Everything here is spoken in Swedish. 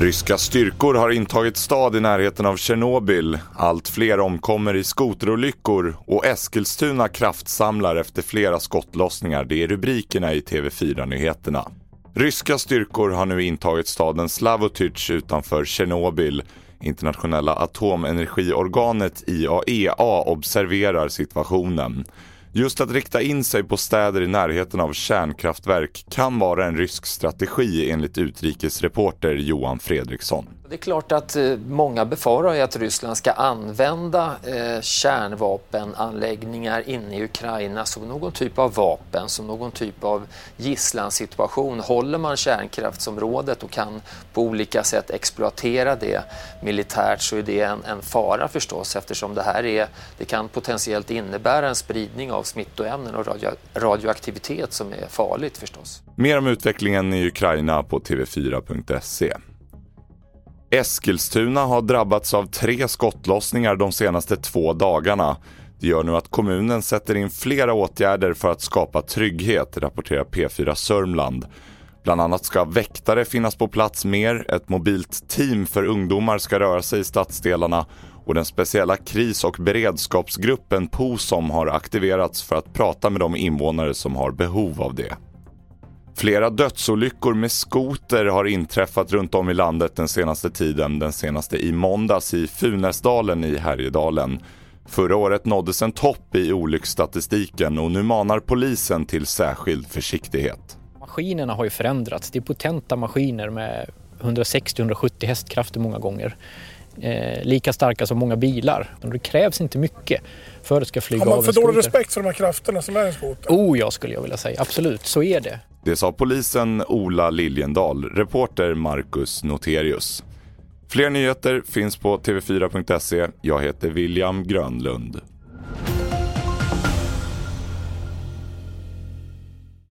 Ryska styrkor har intagit stad i närheten av Tjernobyl. Allt fler omkommer i skoterolyckor och Eskilstuna kraftsamlar efter flera skottlossningar. Det är rubrikerna i TV4-nyheterna. Ryska styrkor har nu intagit staden Slavotych utanför Tjernobyl. Internationella atomenergiorganet IAEA observerar situationen. Just att rikta in sig på städer i närheten av kärnkraftverk kan vara en rysk strategi enligt utrikesreporter Johan Fredriksson. Det är klart att eh, många befarar att Ryssland ska använda eh, kärnvapenanläggningar inne i Ukraina som någon typ av vapen, som någon typ av gisslansituation. Håller man kärnkraftsområdet och kan på olika sätt exploatera det militärt så är det en, en fara förstås eftersom det här är, det kan potentiellt innebära en spridning av smittoämnen och radio, radioaktivitet som är farligt förstås. Mer om utvecklingen i Ukraina på tv4.se. Eskilstuna har drabbats av tre skottlossningar de senaste två dagarna. Det gör nu att kommunen sätter in flera åtgärder för att skapa trygghet, rapporterar P4 Sörmland. Bland annat ska väktare finnas på plats mer, ett mobilt team för ungdomar ska röra sig i stadsdelarna och den speciella kris och beredskapsgruppen POSOM har aktiverats för att prata med de invånare som har behov av det. Flera dödsolyckor med skoter har inträffat runt om i landet den senaste tiden. Den senaste i måndags i Funäsdalen i Härjedalen. Förra året nåddes en topp i olycksstatistiken och nu manar polisen till särskild försiktighet. Maskinerna har ju förändrats. Det är potenta maskiner med 160-170 hästkrafter många gånger. Eh, lika starka som många bilar. Det krävs inte mycket för att det ska flyga av Har man för dålig respekt för de här krafterna som är en skoter? Oh ja, skulle jag vilja säga. Absolut, så är det. Det sa polisen Ola Liljendal, reporter Marcus Noterius. Fler nyheter finns på tv4.se. Jag heter William Grönlund.